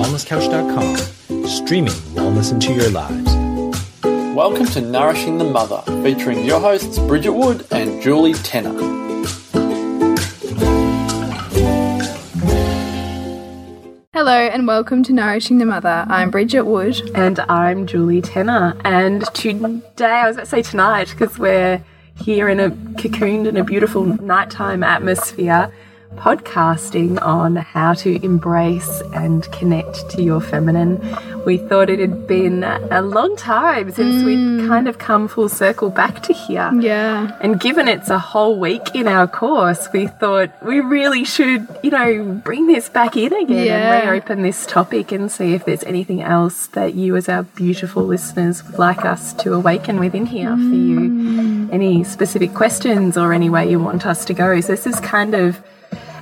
wellnesscouch.com, streaming wellness into your lives. Welcome to Nourishing the Mother, featuring your hosts Bridget Wood and Julie Tenner. Hello and welcome to Nourishing the Mother. I'm Bridget Wood. And I'm Julie Tenner. And today, I was about to say tonight, because we're here in a cocooned in a beautiful nighttime atmosphere podcasting on how to embrace and connect to your feminine. We thought it had been a long time since mm. we'd kind of come full circle back to here. Yeah. And given it's a whole week in our course, we thought we really should, you know, bring this back in again yeah. and reopen this topic and see if there's anything else that you, as our beautiful listeners, would like us to awaken within here mm. for you. Mm. Any specific questions or any way you want us to go. So, this is kind of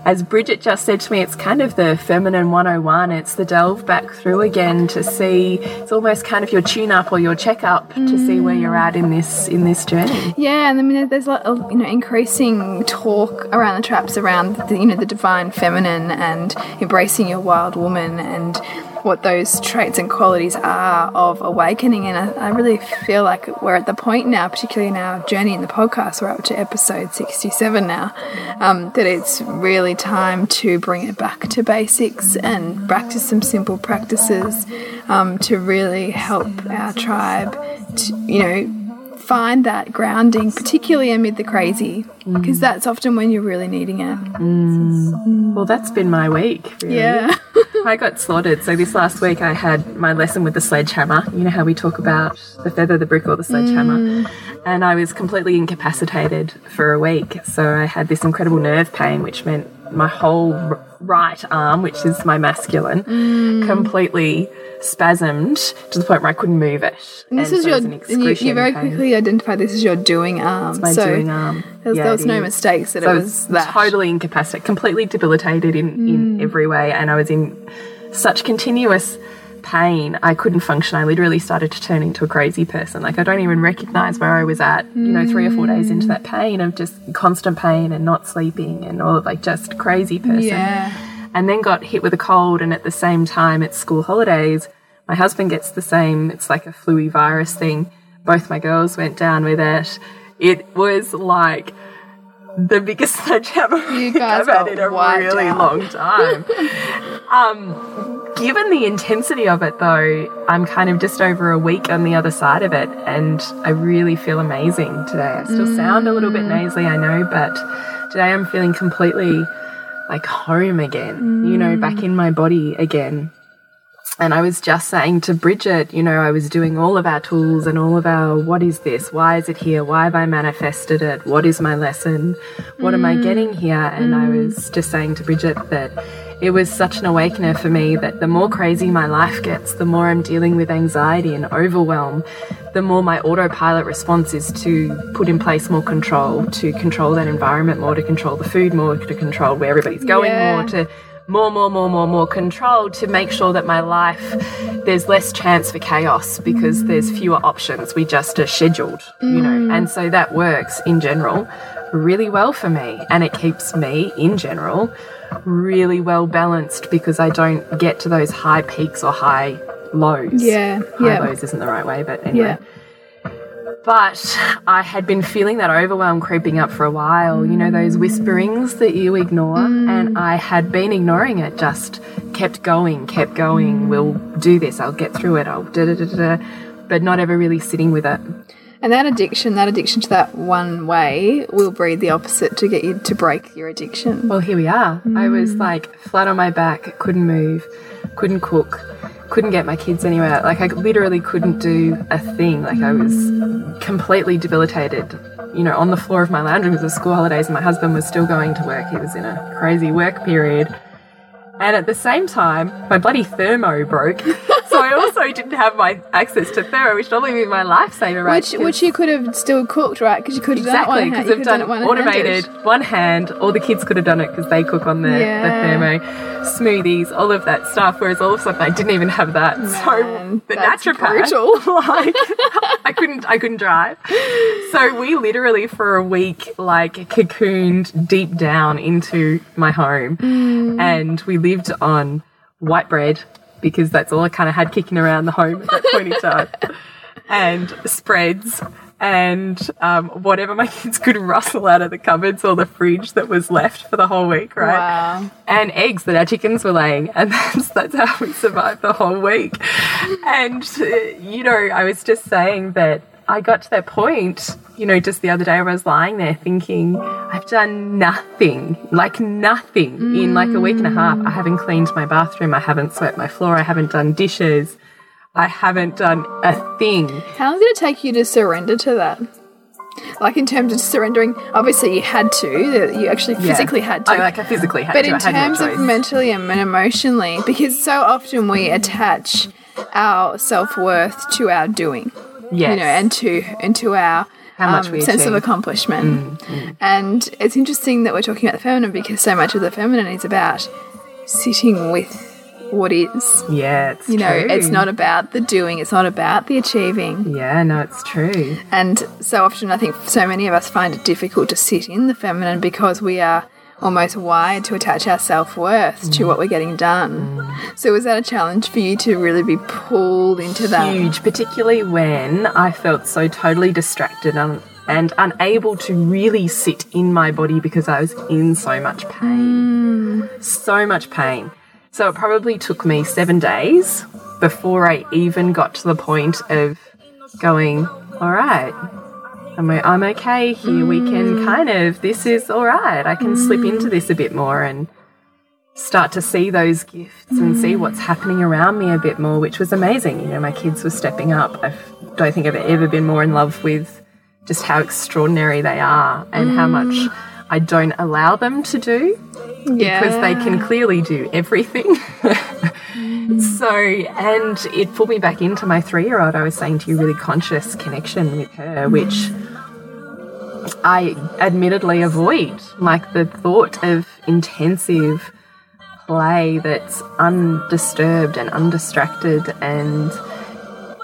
as Bridget just said to me, it's kind of the feminine 101. It's the delve back through again to see. It's almost kind of your tune up or your check up mm. to see where you're at in this in this journey. Yeah, and I mean, there's like you know increasing talk around the traps around the, you know the divine feminine and embracing your wild woman and what those traits and qualities are of awakening. And I, I, really feel like we're at the point now, particularly in our journey in the podcast, we're up to episode 67 now, um, that it's really time to bring it back to basics and practice some simple practices um, to really help our tribe to, you know, find that grounding, particularly amid the crazy, because mm. that's often when you're really needing it. Mm. Well, that's been my week. Really. Yeah. I got slaughtered. So this last week I had my lesson with the sledgehammer. You know how we talk about the feather, the brick, or the sledgehammer. Mm. And I was completely incapacitated for a week. So I had this incredible nerve pain, which meant my whole right arm, which is my masculine, mm. completely spasmed to the point where I couldn't move it. And this and is so your, you, you, very pain. quickly identified this as your doing arm. It's my so doing arm. There was, yeah, there was no mistakes that so it was that. Totally incapacitated, completely debilitated in, mm. in every way. And I was in such continuous pain, I couldn't function. I literally started to turn into a crazy person. Like I don't even recognize where I was at, you know, three or four days into that pain of just constant pain and not sleeping and all of like just crazy person. Yeah. And then got hit with a cold and at the same time it's school holidays, my husband gets the same, it's like a flu virus thing. Both my girls went down with it. It was like the biggest sledgehammer you guys I've had in a really long time. um, given the intensity of it, though, I'm kind of just over a week on the other side of it, and I really feel amazing today. I still mm. sound a little bit mm. nasally, I know, but today I'm feeling completely like home again, mm. you know, back mm. in my body again. And I was just saying to Bridget, you know, I was doing all of our tools and all of our what is this? Why is it here? Why have I manifested it? What is my lesson? What mm. am I mm. getting here? And mm. I was just saying to Bridget that it was such an awakener for me that the more crazy my life gets, the more I'm dealing with anxiety and overwhelm, the more my autopilot response is to put in place more control, to control that environment more, to control the food more, to control where everybody's going yeah. more, to more, more, more, more, more control to make sure that my life, there's less chance for chaos because there's fewer options. We just are scheduled, you know, mm. and so that works in general really well for me and it keeps me in general really well balanced because I don't get to those high peaks or high lows. Yeah. High yeah. lows isn't the right way, but anyway. Yeah. But I had been feeling that overwhelm creeping up for a while, you know, those whisperings that you ignore. Mm. And I had been ignoring it, just kept going, kept going. We'll do this, I'll get through it, I'll da da da da, but not ever really sitting with it. And that addiction, that addiction to that one way, will breed the opposite to get you to break your addiction. Well, here we are. Mm. I was like flat on my back, couldn't move, couldn't cook couldn't get my kids anywhere. Like I literally couldn't do a thing. Like I was completely debilitated. You know, on the floor of my lounge room because of school holidays, and my husband was still going to work. He was in a crazy work period. And at the same time, my bloody thermo broke. I also didn't have my access to thermo, which normally would be my lifesaver, right? Which, which you could have still cooked, right? Because you could have exactly, done it because done, done it automated, one hand. All the kids could have done it because they cook on the, yeah. the thermo. Smoothies, all of that stuff. Whereas all of a sudden, I didn't even have that. Man, so the naturopath, like, I couldn't, I couldn't drive. So we literally for a week, like, cocooned deep down into my home, mm. and we lived on white bread because that's all I kind of had kicking around the home at that point in time. and spreads and um, whatever my kids could rustle out of the cupboards or the fridge that was left for the whole week, right? Wow. And eggs that our chickens were laying, and that's that's how we survived the whole week. And uh, you know, I was just saying that I got to that point, you know, just the other day where I was lying there thinking, I've done nothing, like nothing in like a week and a half. I haven't cleaned my bathroom, I haven't swept my floor, I haven't done dishes. I haven't done a thing. How long did it take you to surrender to that? Like in terms of surrendering, obviously you had to. You actually physically had to. I, like I physically had but to. in I no terms of mentally and emotionally, because so often we attach our self worth to our doing, yes. you know, and to and to our How much um, sense of achieve. Mm, accomplishment. And it's interesting that we're talking about the feminine because so much of the feminine is about sitting with what is. yeah, it's You know, true. it's not about the doing, it's not about the achieving. Yeah, no, it's true. And so often, I think so many of us find it difficult to sit in the feminine because we are almost wired to attach our self worth to what we're getting done. So, was that a challenge for you to really be pulled into that? Huge, particularly when I felt so totally distracted and, and unable to really sit in my body because I was in so much pain. So much pain. So it probably took me seven days before I even got to the point of going, all right, I'm, okay here. We can mm. kind of, this is all right. I can slip into mm. this a bit more and start to see those gifts and see mm. what's happening around me a bit more, which was amazing. You know, my kids were stepping up. I don't think I've ever been more in love with just how extraordinary they are and how much I don't allow them to do Yeah. because they can clearly do everything. so, and it pulled me back into my three year old. I was saying to you, really conscious connection with her, which I admittedly avoid. Like the thought of intensive play that's undisturbed and undistracted and,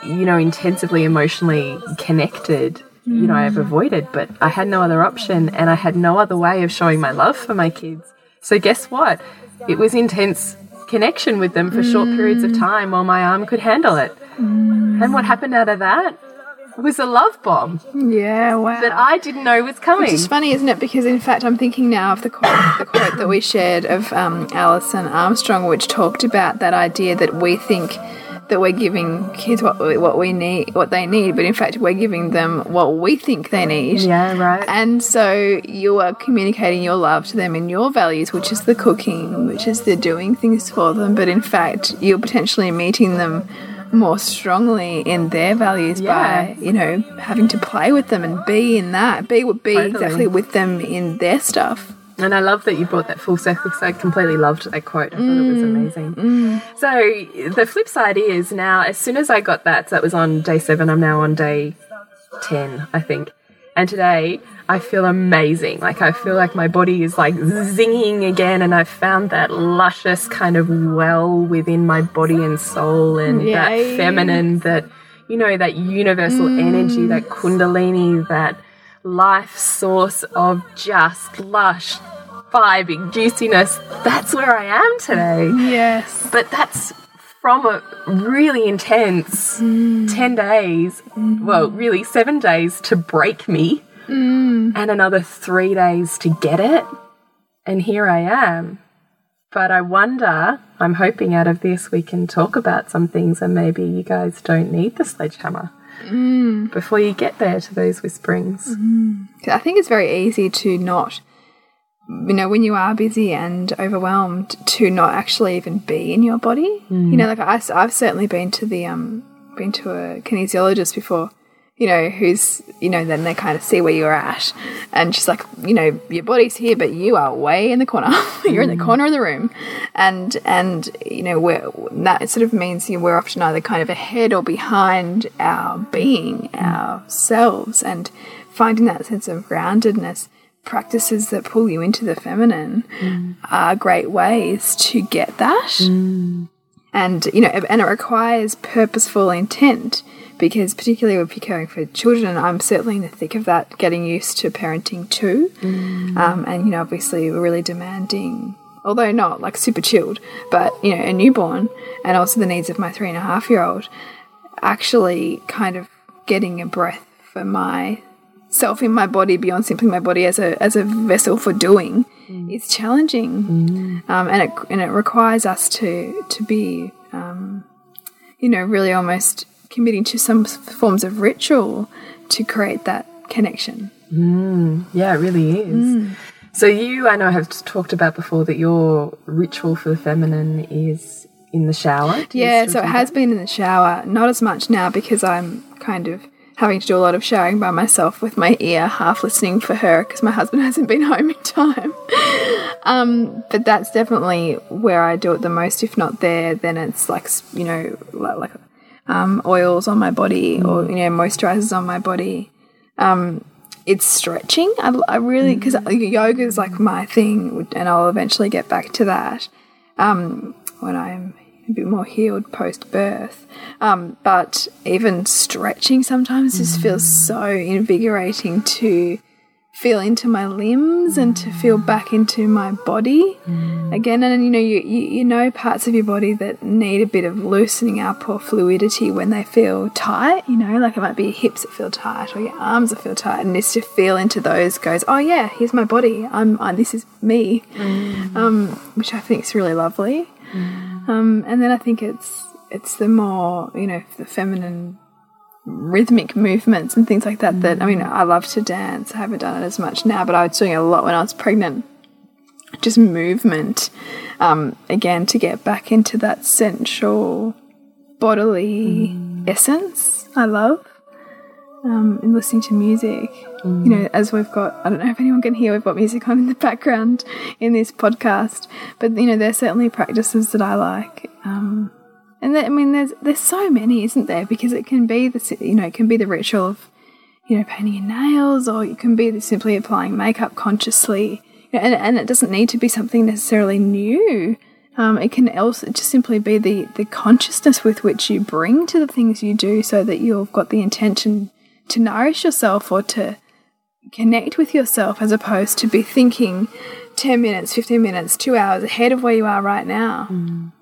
you know, intensively emotionally connected. You know, I've avoided, but I had no other option and I had no other way of showing my love for my kids. So, guess what? It was intense connection with them for short periods of time while my arm could handle it. And what happened out of that was a love bomb yeah, wow. that I didn't know was coming. Which is funny, isn't it? Because in fact, I'm thinking now of the quote, the quote that we shared of um, Alison Armstrong, which talked about that idea that we think that we're giving kids what we, what we need, what they need, but in fact, we're giving them what we think they need. Yeah, right. And so you are communicating your love to them in your values, which is the cooking, which is the doing things for them. But in fact, you're potentially meeting them more strongly in their values Yeah. by, you know, having to play with them and be in that, be be Totally. exactly with them in their stuff. And I love that you brought that full circle because I completely loved that quote. I thought it was mm, amazing. Mm. So the flip side is now, as soon as I got that, so that was on day seven, I'm now on day 10, I think. And today I feel amazing. Like I feel like my body is like zinging again and I've found that luscious kind of well within my body and soul and Yay. that eh? feminine, that, you know, that universal mm. energy, that kundalini, that life source of just lush, vibing juiciness. That's where I am today. Yes. But that's from a really intense mm. 10 days, well, mm-hmm. really seven days to break me, mm. and another three days to get it. And here I am. But I wonder, I'm hoping out of this we can talk about some things, and maybe you guys don't need the sledgehammer Mm. before you get there to those whisperings. Mm. I think it's very easy to not, you know, when you are busy and overwhelmed, to not actually even be in your body. You mm. know, like I, have certainly been to the um, been to a kinesiologist before. You know, who's you know, then they kind of see where you're at, and she's like, you know, your body's here, but you are way in the corner. you're in the mm. corner of the room, and and you know, we're, that sort of means you know, we're often either kind of ahead or behind our being, ourselves, and finding that sense of groundedness practices that pull you into the feminine mm. are great ways to get that. Mm. And, you know, and it requires purposeful intent because, particularly you're caring for children, I'm certainly in the thick of that, getting used to parenting too. Um, and, you know, obviously, we're really demanding although not like super chilled, but you know, a newborn, and also the needs of my three and a half year old, actually kind of getting a breath for my self in my body beyond simply my body as a as a vessel for doing mm. is challenging, mm. um, and it and it requires us to to be, um, you know, really almost committing to some forms of ritual to create that connection. Mm. Yeah, it really is. Mm. So you, I know, have talked about before that your ritual for the feminine is in the shower. yeah, so it has been in the shower. Not as much now because I'm kind of having to do a lot of showering by myself with my ear half listening for her because my husband hasn't been home in time. um, but that's definitely where I do it the most. If not there, then it's like you know like, like um, oils on my body mm. or you know moisturizers on my body. Um, it's stretching. I, I really because mm. yoga is like my thing, and I'll eventually get back to that um, when I'm a bit more healed post birth. Um, but even stretching sometimes just feels mm. so invigorating to feel into my limbs and to feel back into my body mm. again and you know you, you, you know parts of your body that need a bit of loosening up or fluidity when they feel tight you know like it might be your hips that feel tight or your arms that feel tight and just to feel into those goes oh yeah here's my body i'm I, this is me mm. um, which i think is really lovely mm. um, and then i think it's it's the more you know the feminine rhythmic movements and things like that. Mm. That I mean, I love to dance. I haven't done it as much now, but I was doing it a lot when I was pregnant. Just movement, um, again, to get back into that sensual, bodily mm. essence. I love. Um, and listening to music. Mm. You know, as we've got, I don't know if anyone can hear, we've got music on in the background in this podcast, but you know, there's certainly practices that I like. Um, and I mean, there's there's so many, isn't there? Because it can be the you know it can be the ritual of you know painting your nails, or it can be simply applying makeup consciously, and and it doesn't need to be something necessarily new. Um, it can also just simply be the the consciousness with which you bring to the things you do, so that you've got the intention to nourish yourself or to connect with yourself, as opposed to be thinking ten minutes, fifteen minutes, two hours ahead of where you are right now. Mm.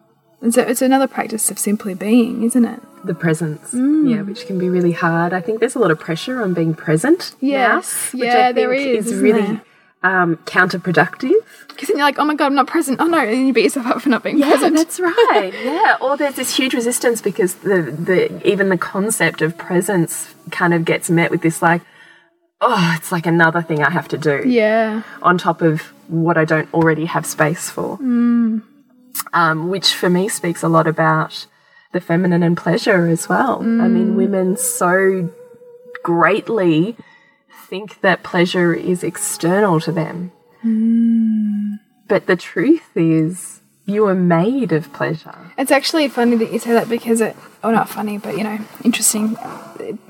And so it's another practice of simply being, isn't it? The presence, mm. yeah, which can be really hard. I think there's a lot of pressure on being present. Yes, now, yeah, there is. Is really um, counterproductive. Because then you're like, oh my god, I'm not present. Oh no, and you beat yourself up for not being yeah, present. That's right. yeah, or there's this huge resistance because the the even the concept of presence kind of gets met with this like, oh, it's like another thing I have to do. Yeah. On top of what I don't already have space for. Mm um, which for me speaks a lot about the feminine and pleasure as well. Mm. I mean, mm. women so greatly think that pleasure is external to them. Mm. But the truth is, you are made of pleasure. It's actually funny that you say that because it, oh, not funny, but you know, interesting.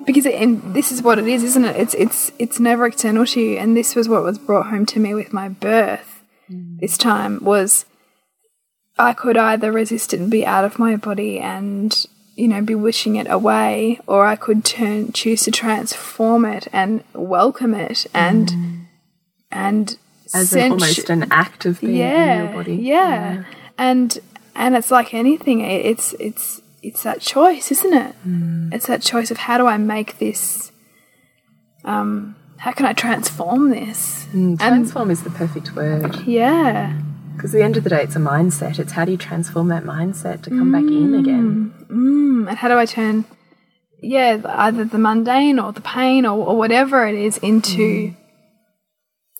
Because it, and this is what it is, isn't it? It's it's it's never external to you, and this was what was brought home to me with my birth. Mm. This time was I could either resist it and be out of my body and you know be wishing it away or I could turn choose to transform it and welcome it and mm. and as an, almost an act of being yeah, in your body yeah. yeah. and and it's like anything it's it's it's that choice isn't it mm. it's that choice of how do I make this um how can I transform this mm, transform and, is the perfect word yeah because at the end of the day, it's a mindset. It's how do you transform that mindset to come mm. back in again? Mm. And how do I turn, yeah, either the mundane or the pain or, or whatever it is into mm.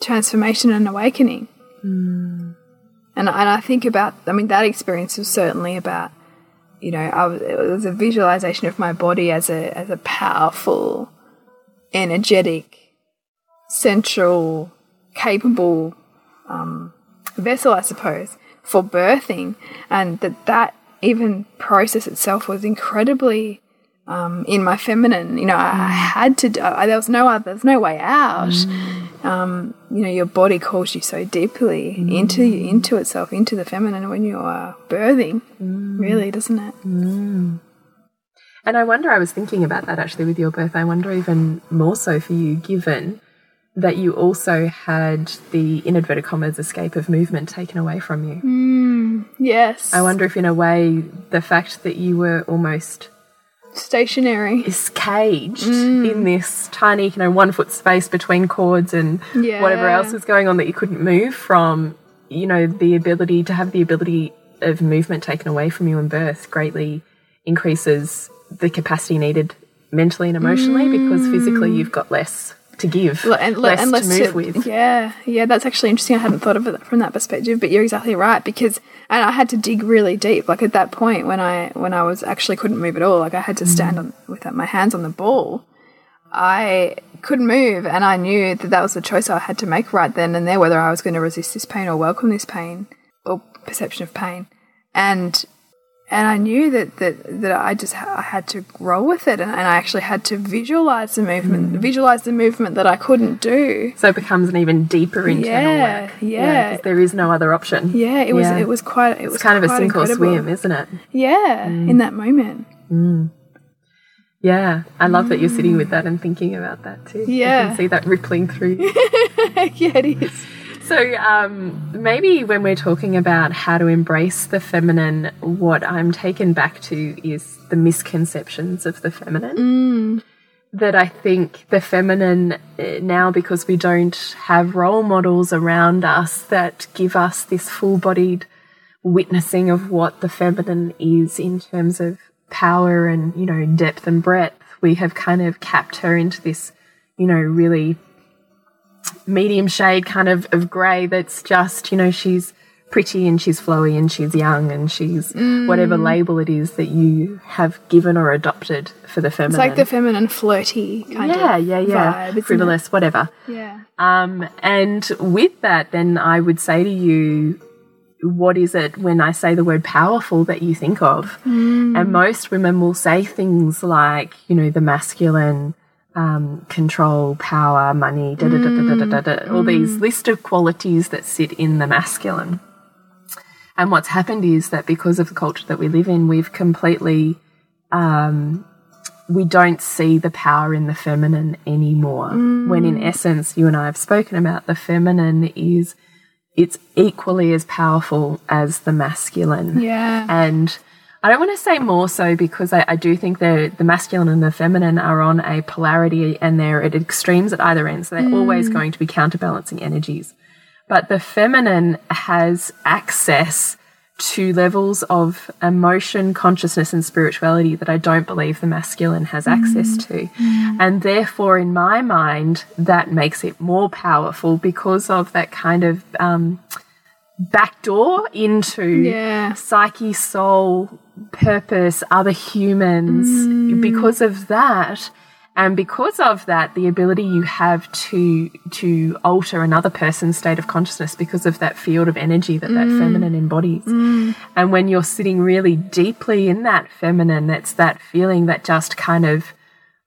transformation and awakening? Mm. And, and I think about, I mean, that experience was certainly about, you know, I was, it was a visualization of my body as a, as a powerful, energetic, central, capable, um, vessel, I suppose, for birthing, and that that even process itself was incredibly um, in my feminine. You know, I, I had to. I, there was no other. There's no way out. Mm. Um, you know, your body calls you so deeply mm. into into itself, into the feminine when you are birthing. Mm. Really, doesn't it? Mm. And I wonder. I was thinking about that actually with your birth. I wonder even more so for you, given that you also had the in inverted commas escape of movement taken away from you. Hmm, yes. I wonder if, in a way, the fact that you were almost Stationary. is caged hmm. in this tiny, you know, one foot space between cords and Yeah. whatever else was going on that you couldn't move from, you know, the ability to have the ability of movement taken away from you in birth greatly increases the capacity needed mentally and emotionally because physically hmm. you've got less to give, L- and, less, and to move to- with. Yeah, yeah, that's actually interesting. I hadn't thought of it from that perspective, but you're exactly right because and I had to dig really deep. Like at that point when I when I was actually couldn't move at all, like I had to stand mm. on with my hands on the ball. I couldn't move, and I knew that that was the choice I had to make right then and there, whether I was going to resist this pain or welcome this pain or perception of pain, and and I knew that that that I just ha I had to roll with it, and, and I actually had to visualize the movement, mm. visualize the movement that I couldn't do. So it becomes an even deeper internal Yeah, work. yeah. 'cause there is no other option. Yeah, it was Yeah. it was quite it was It's kind of a sink or swim, isn't it? Yeah, mm. in that moment. Mm. Yeah, I love that you're sitting with that and thinking about that too. Yeah. can see that rippling through. yeah, it is. So um, maybe when we're talking about how to embrace the feminine, what I'm taken back to is the misconceptions of the feminine. That I think the feminine uh, now, because we don't have role models around us that give us this full bodied witnessing of what the feminine is in terms of power and you know depth and breadth we have kind of capped her into this you know really medium shade kind of of gray that's just you know she's pretty and she's flowy and she's young and she's whatever label it is that you have given or adopted for the feminine It's like the feminine flirty kind yeah of yeah yeah vibe, isn't it? frivolous whatever Yeah. um, and with that, then I would say to you, what is it when I say the word powerful that you think of? And most women will say things like, you know, the masculine, um, control, power, money, da da da da da da da, da all these list of qualities that sit in the masculine. And what's happened is that because of the culture that we live in, we've completely um, we don't see the power in the feminine anymore. When in essence, you and I have spoken about the feminine is it's equally as powerful as the masculine. Yeah. And I don't want to say more so because I, I do think the the masculine and the feminine are on a polarity and they're at extremes at either end. So they're always mm. going to be counterbalancing energies. But the feminine has access to levels of emotion, consciousness, and spirituality that I don't believe the masculine has access mm. to. Mm. And therefore, in my mind, that makes it more powerful because of that kind of um, backdoor into Yeah. psyche, soul, purpose, other humans. Mm. Because of that, and because of that, the ability you have to to alter another person's state of consciousness because of that field of energy that that mm. feminine embodies. Mm. And when you're sitting really deeply in that feminine, it's that feeling that just kind of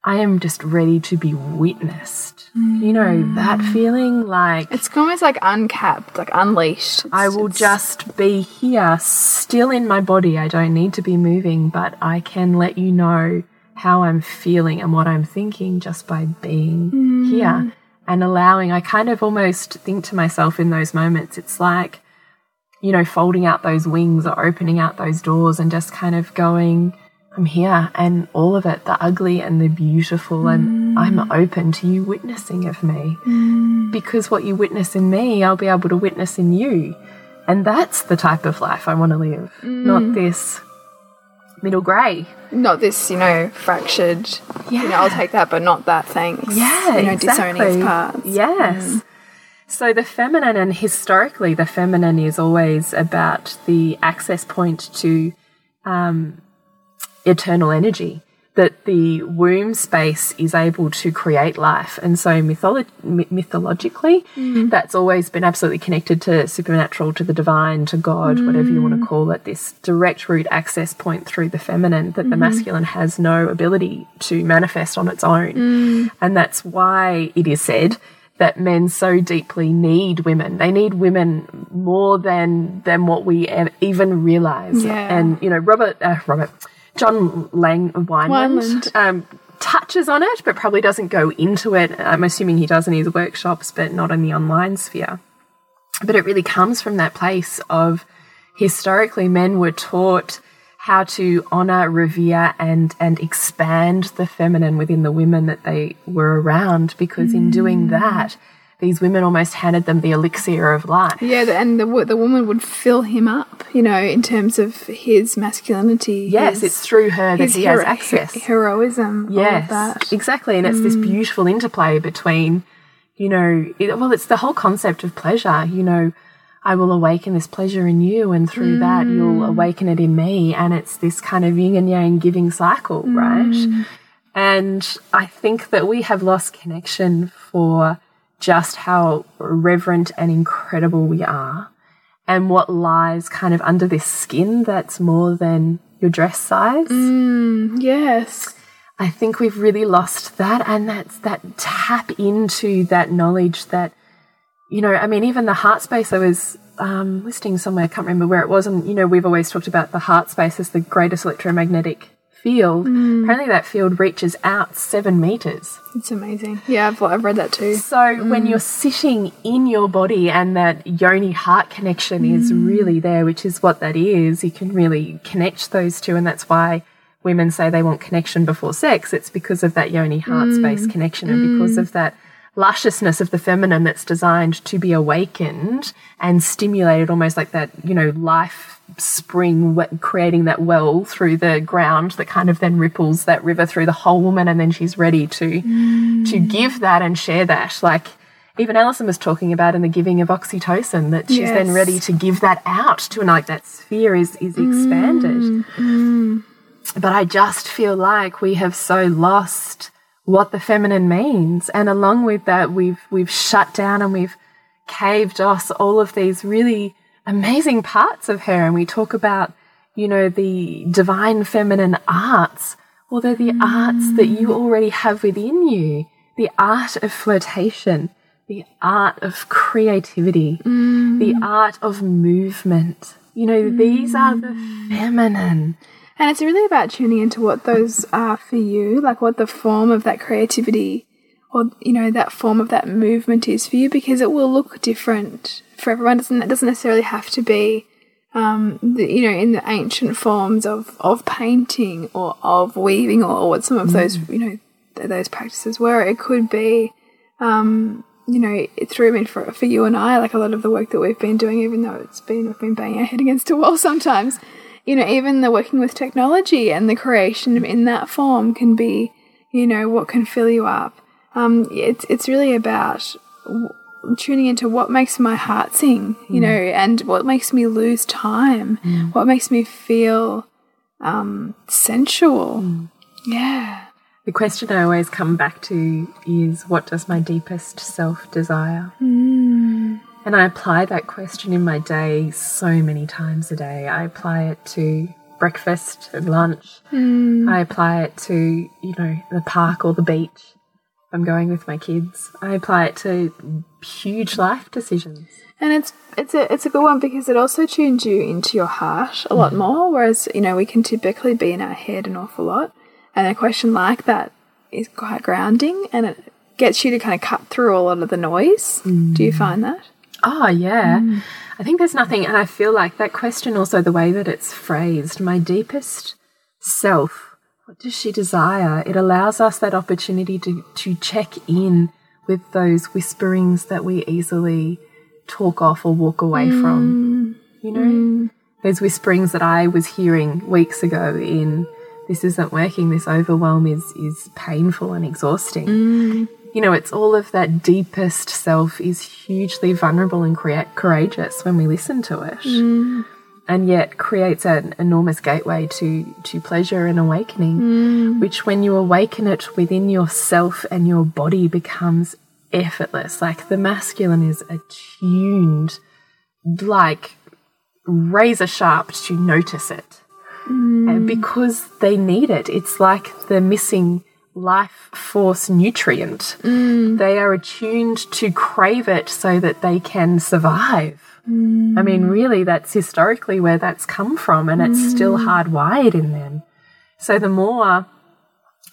I am just ready to be witnessed. You know, that feeling like It's almost like uncapped, like unleashed. I will it's- just be here, still in my body. I don't need to be moving, but I can let you know how I'm feeling and what I'm thinking just by being mm. here and allowing. I kind of almost think to myself in those moments, it's like, you know, folding out those wings or opening out those doors and just kind of going, I'm here and all of it, the ugly and the beautiful, and I'm mm. open to you witnessing of me mm. because what you witness in me, I'll be able to witness in you. And that's the type of life I want to live, not mm. this middle grey. not this, you know, fractured. You know, I'll take that, but not that. Thanks. Yeah, You know, exactly. disowning its parts. Yes. So the feminine, and historically, the feminine is always about the access point to um, eternal energy. That the womb space is able to create life, and so mytholo my- mythologically, mm. that's always been absolutely connected to supernatural, to the divine, to God, whatever you want to mm. call it. This direct route access point through the feminine that the mm-hmm. masculine has no ability to manifest on its own, mm. and that's why it is said that men so deeply need women. They need women more than than what we even realize. Yeah. And you know, Robert, uh, Robert, John Lang Wineland, Wineland. Um, touches on it, but probably doesn't go into it. I'm assuming he does in his workshops, but not in the online sphere. But it really comes from that place of historically men were taught how to honor, revere, and and expand the feminine within the women that they were around, because in doing that, these women almost handed them the elixir of life. Yeah, and the the woman would fill him up, you know, in terms of his masculinity. Yes, his, it's through her that he has access. heroism. Yes, exactly. And it's this mm. beautiful interplay between, you know, it, well, it's the whole concept of pleasure. You know, I will awaken this pleasure in you, and through that, you'll mm. awaken it in me. And it's this kind of yin and yang giving cycle, right? Mm. And I think that we have lost connection for just how reverent and incredible we are, and what lies kind of under this skin that's more than your dress size. Yes. I think we've really lost that, and that's that tap into that knowledge that, you know, I mean, even the heart space. I was um, listening somewhere, I can't remember where it was, and you know, we've always talked about the heart space as the greatest electromagnetic field. Mm. Apparently, that field reaches out seven meters. It's amazing. Yeah, I've, I've read that too. So when mm. you're sitting in your body and that yoni heart connection is mm. really there, which is what that is, you can really connect those two, and that's why women say they want connection before sex. It's because of that yoni heart space connection, and because of that lusciousness of the feminine that's designed to be awakened and stimulated, almost like that, you know, life spring creating that well through the ground that kind of then ripples that river through the whole woman and then she's ready to to mm. give that and share that. Like even Alison was talking about in the giving of oxytocin that she's then ready to give that out to and like that sphere is is expanded. Mm. Mm. But I just feel like we have so lost what the feminine means, and along with that, we've we've shut down and we've caved off all of these really amazing parts of her. And we talk about, you know, the divine feminine arts. Well, they're the arts that you mm. already have within you. The art of flirtation, the art of creativity, the mm. art of movement. You know, these are the mm. feminine. And it's really about tuning into what those are for you, like what the form of that creativity or you know that form of that movement is for you, because it will look different for everyone. It doesn't it doesn't necessarily have to be, um, the, you know, in the ancient forms of of painting or of weaving or what some of those you know th- those practices were. It could be, um, you know, through I mean for for you and I, like a lot of the work that we've been doing, even though it's been we've been banging our head against a wall sometimes you know, even the working with technology and the creation in that form can be, you know, what can fill you up. Um, it's it's really about w- tuning into what makes my heart sing, you know, and what makes me lose time, what makes me feel um, sensual. Yeah. The question I always come back to is what does my deepest self desire? And I apply that question in my day so many times a day. I apply it to breakfast and lunch. Mm. I apply it to, you know, the park or the beach. If I'm going with my kids. I apply it to huge life decisions. And it's it's a it's a good one because it also tunes you into your heart a lot mm. more. Whereas you know we can typically be in our head an awful lot, and a question like that is quite grounding, and it gets you to kind of cut through a lot of the noise. Mm. Do you find that? Oh, yeah. Mm. I think there's nothing, and I feel like that question also, the way that it's phrased, my deepest self, what does she desire? It allows us that opportunity to, to check in with those whisperings that we easily talk off or walk away mm. from. You know, mm. those whisperings that I was hearing weeks ago in this isn't working, this overwhelm is, is painful and exhausting you know, it's all of that deepest self is hugely vulnerable and courageous when we listen to it, mm. and yet creates an enormous gateway to to pleasure and awakening, mm. which when you awaken it within yourself and your body becomes effortless. Like the masculine is attuned, like razor sharp to notice it. Mm. And because they need it. It's like the missing life force nutrient. Mm. They are attuned to crave it so that they can survive. I mean, mm. really, that's historically where that's come from, and it's still mm. hardwired in them. So the more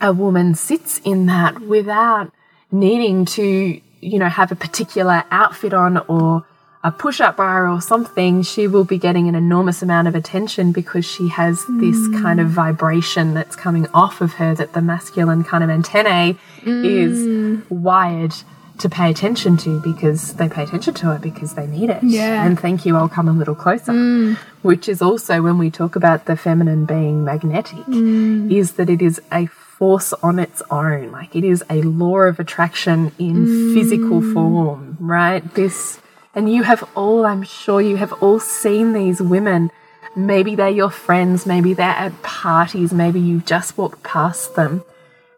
a woman sits in that without needing to, you know, have a particular outfit on or a push up bar or something, she will be getting an enormous amount of attention because she has this mm. kind of vibration that's coming off of her that the masculine kind of antennae is mm. wired to pay attention to because they pay attention to it because they need it. Yeah. And thank you, I'll come a little closer. Mm. Which is also when we talk about the feminine being magnetic, is that it is a force on its own. Like it is a law of attraction in physical form, right? This, and you have all, I'm sure you have all seen these women. Maybe they're your friends, maybe they're at parties, maybe you've just walked past them,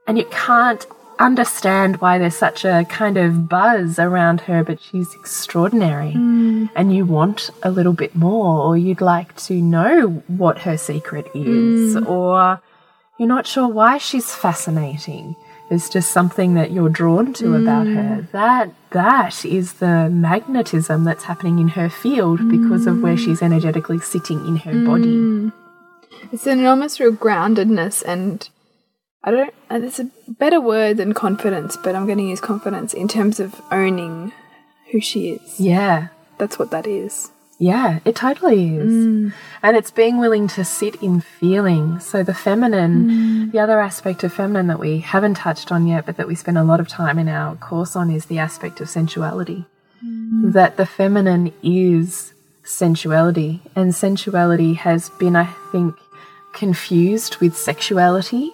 and you can't understand why there's such a kind of buzz around her, but she's extraordinary. Mm. And you want a little bit more, or you'd like to know what her secret is, mm. or you're not sure why she's fascinating. There's just something that you're drawn to about her. Mm. That that is the magnetism that's happening in her field because of where mm. she's energetically sitting in her body. Mm. It's an enormous real groundedness and I don't it's a better word than confidence, but I'm going to use confidence in terms of owning who she is. Yeah. That's what that is. Yeah, it totally is. Mm. And it's being willing to sit in feeling. So, the feminine, mm. the other aspect of feminine that we haven't touched on yet, but that we spend a lot of time in our course on, is the aspect of sensuality. Mm. That the feminine is sensuality, and sensuality has been, I think, confused with sexuality.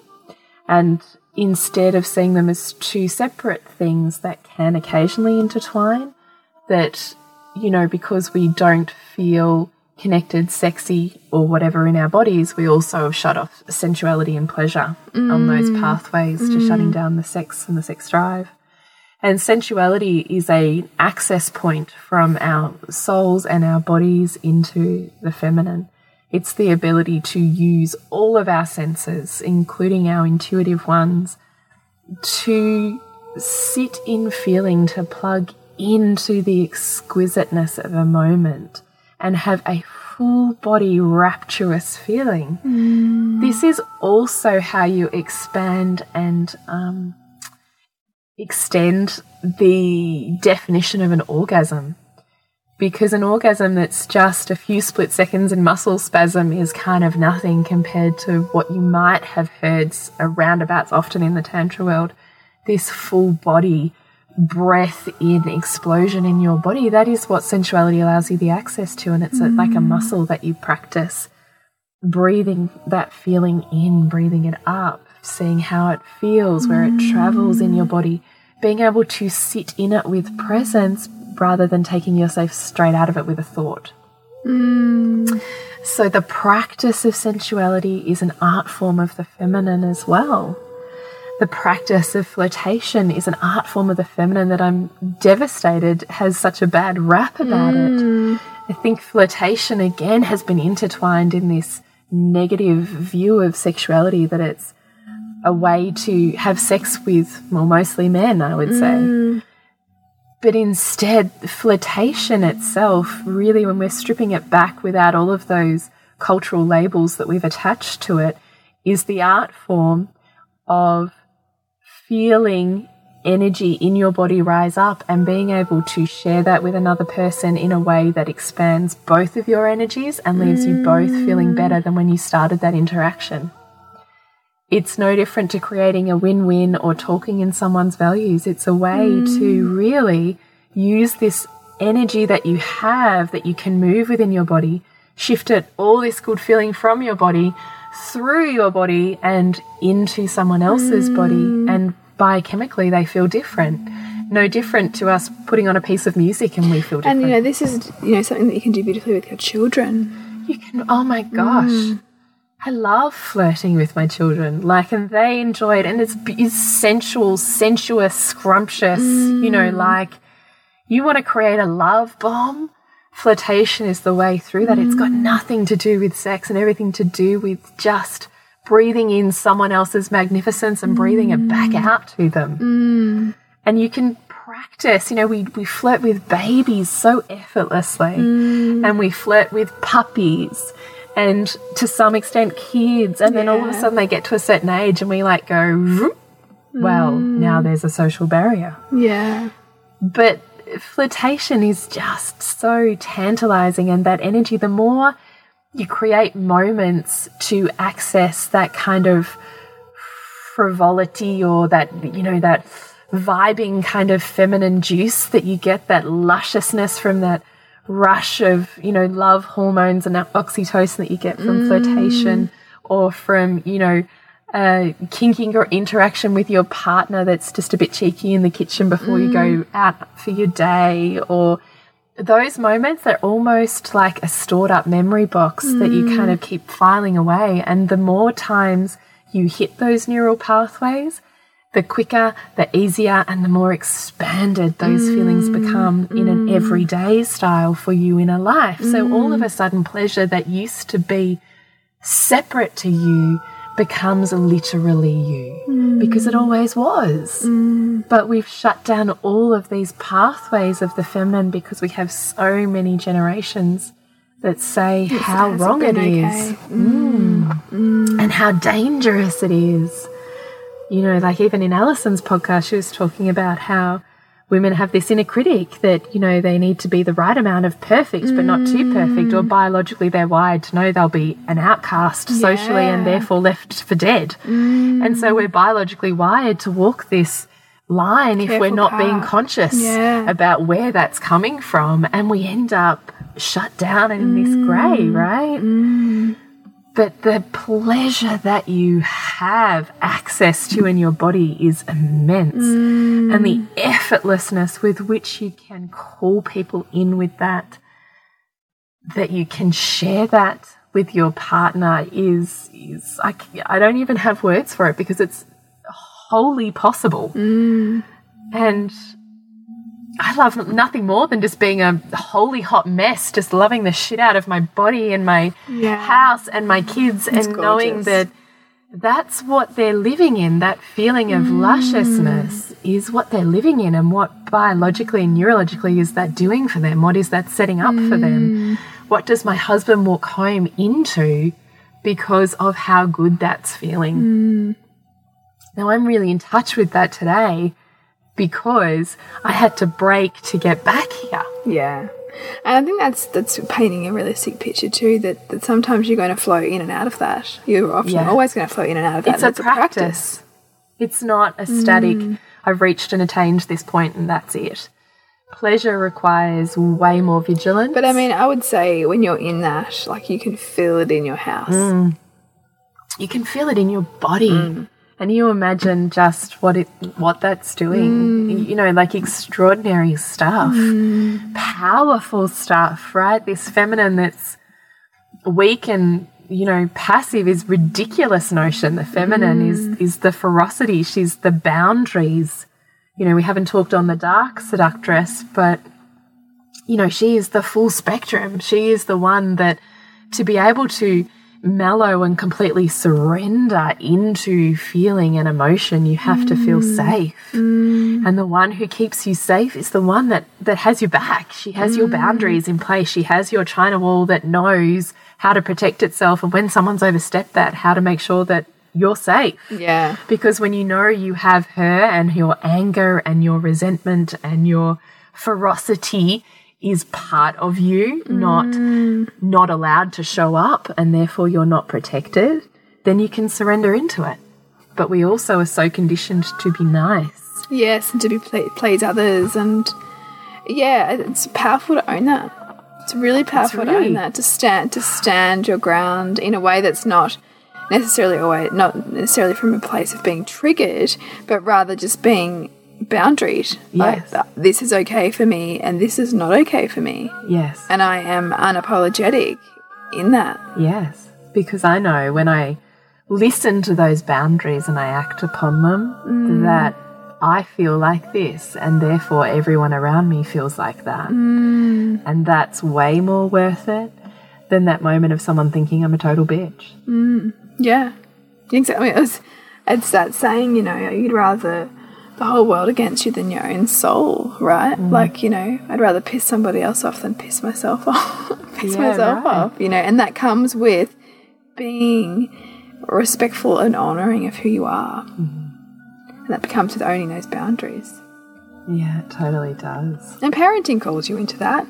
And instead of seeing them as two separate things that can occasionally intertwine, that you know, because we don't feel connected, sexy, or whatever in our bodies, we also shut off sensuality and pleasure on those mm. pathways to shutting mm. down the sex and the sex drive. And sensuality is a access point from our souls and our bodies into the feminine. It's the ability to use all of our senses, including our intuitive ones, to sit in feeling, to plug into the exquisiteness of a moment and have a full body rapturous feeling. This is also how you expand and um, extend the definition of an orgasm. Because an orgasm that's just a few split seconds and muscle spasm is kind of nothing compared to what you might have heard roundabouts often in the Tantra world. This full body breath in explosion in your body. That is what sensuality allows you the access to and it's a, like a mm. muscle that you practice breathing that feeling in breathing it up seeing how it feels where it travels in your mm. body. Being able to sit in it with presence rather than taking yourself straight out of it with a thought. Mm. So the practice of sensuality is an art form of the feminine as well the practice of flirtation is an art form of the feminine that I'm devastated has such a bad rap about it. Mm. I think flirtation again has been intertwined in this negative view of sexuality that it's a way to have sex with, well, mostly men, I would say. Mm. But instead, flirtation itself, really, when we're stripping it back without all of those cultural labels that we've attached to it, is the art form of feeling energy in your body rise up and being able to share that with another person in a way that expands both of your energies and leaves you both feeling better than when you started that interaction. It's no different to creating a win win or talking in someone's values. It's a way mm. to really use this energy that you have that you can move within your body, shift it, all this good feeling from your body through your body and into someone else's body. Mm. And biochemically, they feel different. No different to us putting on a piece of music and we feel different. And you know, this is you know something that you can do beautifully with your children. You can, oh my gosh. Mm. I love flirting with my children. Like, and they enjoy it. And it's, it's sensual, sensuous, scrumptious. You know, mm. like, you want to create a love bomb. Flirtation is the way through that. It's got mm. nothing to do with sex and everything to do with just breathing in someone else's magnificence and breathing it back mm. out to them. Mm. And you can practice, you know, we, we flirt with babies so effortlessly and we flirt with puppies and to some extent kids. And then all of a sudden they get to a certain age and we like go, well, now there's a social barrier. Yeah. But flirtation is just so tantalizing, and that energy, the more you create moments to access that kind of frivolity or that, you know, that vibing kind of feminine juice that you get, that lusciousness from that rush of, you know, love hormones and that oxytocin that you get from flirtation mm. or from, you know, uh, kinking or interaction with your partner that's just a bit cheeky in the kitchen before you go mm. out for your day or those moments they're almost like a stored up memory box that you kind mm. of keep filing away. And the more times you hit those neural pathways the quicker the easier and the more expanded those feelings mm. become in an everyday style for you in a life. So all of a sudden pleasure that used to be separate to you becomes literally you because it always was. But we've shut down all of these pathways of the feminine because we have so many generations that say how hasn't wrong it is okay. Mm. and how dangerous it is. You know, like even in Alison's podcast, she was talking about how women have this inner critic that, you know, they need to be the right amount of perfect, but not too mm. perfect, or biologically they're wired to know they'll be an outcast socially and therefore left for dead. Mm. And so we're biologically wired to walk this line if we're Careful not being conscious Yeah. about where that's coming from. And we end up shut down and in this grey, mm. right? But the pleasure that you have access to in your body is immense. Mm. And the effortlessness with which you can call people in with that, that you can share that with your partner is, is I, I don't even have words for it because it's wholly possible. Mm. And I love nothing more than just being a holy hot mess, just loving the shit out of my body and my Yeah. house and my kids, and knowing that that's what they're living in. That feeling of mm. lusciousness is what they're living in, and what biologically and neurologically is that doing for them? What is that setting up for them? Mm. What does my husband walk home into because of how good that's feeling? Mm. Now, I'm really in touch with that today because I had to break to get back here. Yeah. And I think that's that's painting a realistic picture too. That, that sometimes you're going to flow in and out of that. You're often Yeah. always going to flow in and out of that. It's and a practice. It's not a static, mm. I've reached and attained this point and that's it. Pleasure requires way more vigilance. But I mean, I would say when you're in that, like you can feel it in your house. Mm. you can feel it in your body. Mm. And you imagine just what it what that's doing. Mm. You know, like extraordinary stuff. Mm. Powerful stuff, right? This feminine that's weak and you know passive is ridiculous notion. The feminine is mm. is the ferocity. She's the boundaries. You know, we haven't talked on the dark seductress, but you know, she is the full spectrum. She is the one that to be able to mellow and completely surrender into feeling and emotion, you have to feel mm. safe. Mm. And the one who keeps you safe is the one that, that has your back. She has your mm. boundaries in place. She has your China wall that knows how to protect itself. And when someone's overstepped that, how to make sure that you're safe. Yeah. Because when you know you have her and your anger and your resentment and your ferocity is part of you, not mm. not allowed to show up and therefore you're not protected, then you can surrender into it. But we also are so conditioned to be nice. Yes, and to be ple please others, and yeah, it's powerful to own that. It's really powerful to really- own that to stand to stand your ground in a way that's not necessarily always not necessarily from a place of being triggered, but rather just being boundaried. Yes. Like, this is okay for me, and this is not okay for me, Yes. and I am unapologetic in that. Yes, because I know when I listen to those boundaries and I act upon them, mm. that I feel like this, and therefore everyone around me feels like that. Mm. And that's way more worth it than that moment of someone thinking I'm a total bitch. Mm. Yeah, exactly. It's, it's that saying, you know, you'd rather the whole world against you than your own soul, right? Mm. Like, you know, I'd rather piss somebody else off than piss myself off. piss Yeah, myself right. off, you know, and that comes with being respectful and honoring of who you are. Mm-hmm. And that becomes with owning those boundaries. Yeah, it totally does. And parenting calls you into that.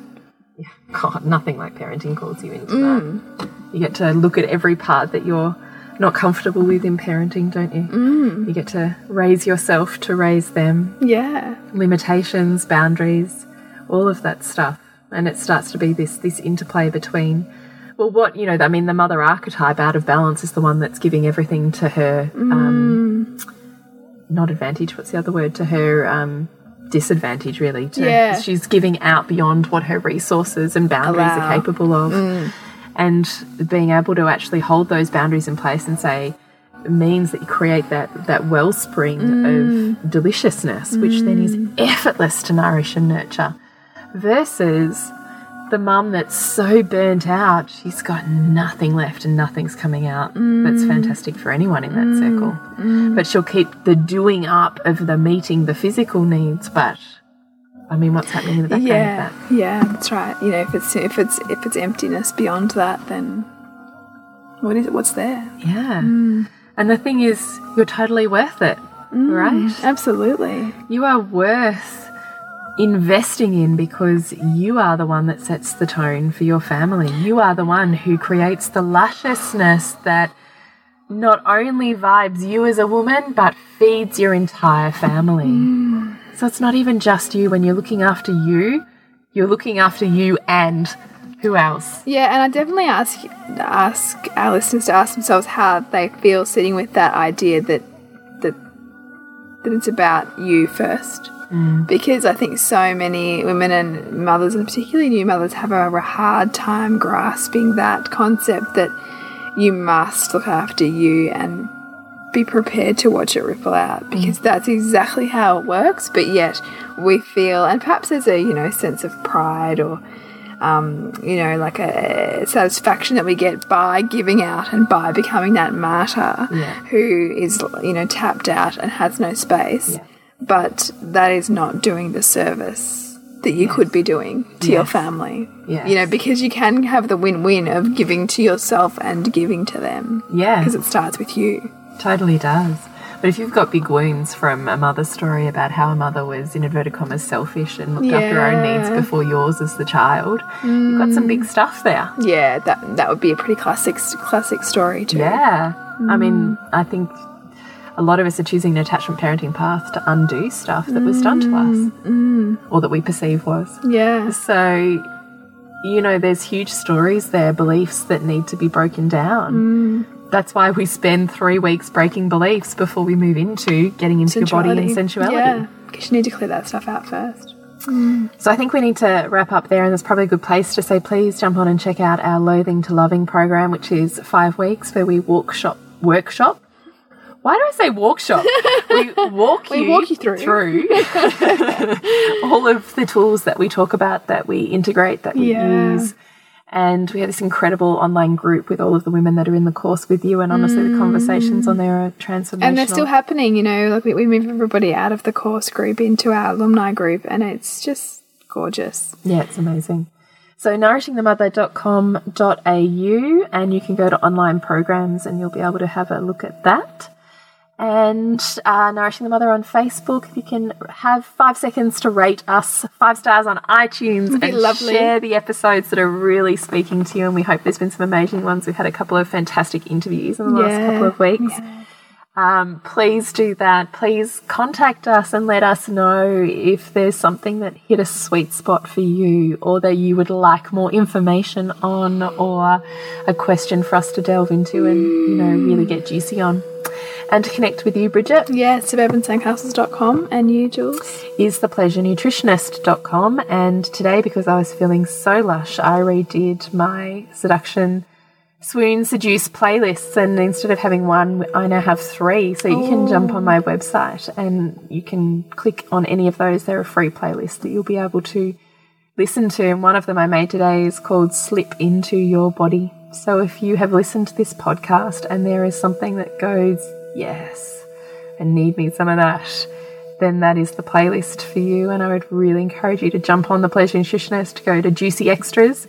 God, nothing like parenting calls you into mm. that. You get to look at every part that you're not comfortable with in parenting, don't you? Mm. You get to raise yourself to raise them, Yeah. limitations, boundaries, all of that stuff. And it starts to be this this interplay between well, what you know, I mean, the mother archetype out of balance is the one that's giving everything to her. Um, not advantage. What's the other word? To her um, disadvantage, really. To, Yeah. She's giving out beyond what her resources and boundaries Allow. are capable of, and being able to actually hold those boundaries in place and say means that you create that that wellspring of mm. deliciousness, which then is mm. effortless to nourish and nurture, versus the mum that's so burnt out, she's got nothing left and nothing's coming out. That's mm. fantastic for anyone in that circle. But she'll keep the doing up of the meeting the physical needs, but I mean, what's happening in the background Yeah, of that? yeah, that's right. You know, if it's if it's if it's emptiness beyond that, then what is it? What's there? Yeah. Mm. And the thing is, you're totally worth it, mm, right? Absolutely. You are worth investing in because you are the one that sets the tone for your family. You are the one who creates the lusciousness that not only vibes you as a woman, but feeds your entire family. Mm. So it's not even just you. When you're looking after you, you're looking after you and who else? Yeah, and I definitely ask ask our listeners to ask themselves how they feel sitting with that idea that that that it's about you first. Mm. Because I think so many women and mothers, and particularly new mothers, have a, a hard time grasping that concept that you must look after you and be prepared to watch it ripple out because that's exactly how it works. But yet we feel, and perhaps there's a you know sense of pride or um, you know like a satisfaction that we get by giving out and by becoming that martyr Yeah. who is you know tapped out and has no space. But that is not doing the service that you could be doing to your family. Yes. You know, because you can have the win-win of giving to yourself and giving to them. Yeah. Because it starts with you. Totally does. But if you've got big wounds from a mother's story about how a mother was, in inverted commas, selfish and looked after her own needs before yours as the child, you've got some big mm. stuff there. Yeah, that that would be a pretty classic classic story too. Yeah. I mean, mm. I think a lot of us are choosing an attachment parenting path to undo stuff that was done to mm. us or that we perceive was. Yeah. So, you know, there's huge stories there, beliefs that need to be broken down. That's why we spend three weeks breaking beliefs before we move into getting into your body and sensuality. Yeah. Because you need to clear that stuff out first. So I think we need to wrap up there, and there's probably a good place to say please jump on and check out our Loathing to Loving program, which is five weeks where we workshop workshop. Why do I say workshop? we walk We you, walk you through. all of the tools that we talk about, that we integrate, that we Yeah. use. And we have this incredible online group with all of the women that are in the course with you. And honestly, the mm. conversations on there are transformational. And they're still happening, you know, like we, we move everybody out of the course group into our alumni group and it's just gorgeous. Yeah, it's amazing. So nourishingthemother.com.au and you can go to online programs and you'll be able to have a look at that. And uh, Nourishing the Mother on Facebook, if you can have five seconds to rate us five stars on iTunes and lovely. share the episodes that are really speaking to you. And we hope there's been some amazing ones. We've had a couple of fantastic interviews in the last couple of weeks. Um, please do that. Please contact us and let us know if there's something that hit a sweet spot for you or that you would like more information on or a question for us to delve into and, you know, really get juicy on. And to connect with you, Bridget, Yeah, suburbansandcastles.com and you, Jules. is thepleasurenutritionist.com. And today, because I was feeling so lush, I redid my seduction swoon seduce playlists. And instead of having one, I now have three. So you can jump on my oh. website and you can click on any of those. They're a free playlist that you'll be able to listen to. And one of them I made today is called Slip Into Your Body. So if you have listened to this podcast and there is something that goes, yes, I need me some of that, then that is the playlist for you. And I would really encourage you to jump on the Pleasure Nutritionist, go to Juicy Extras,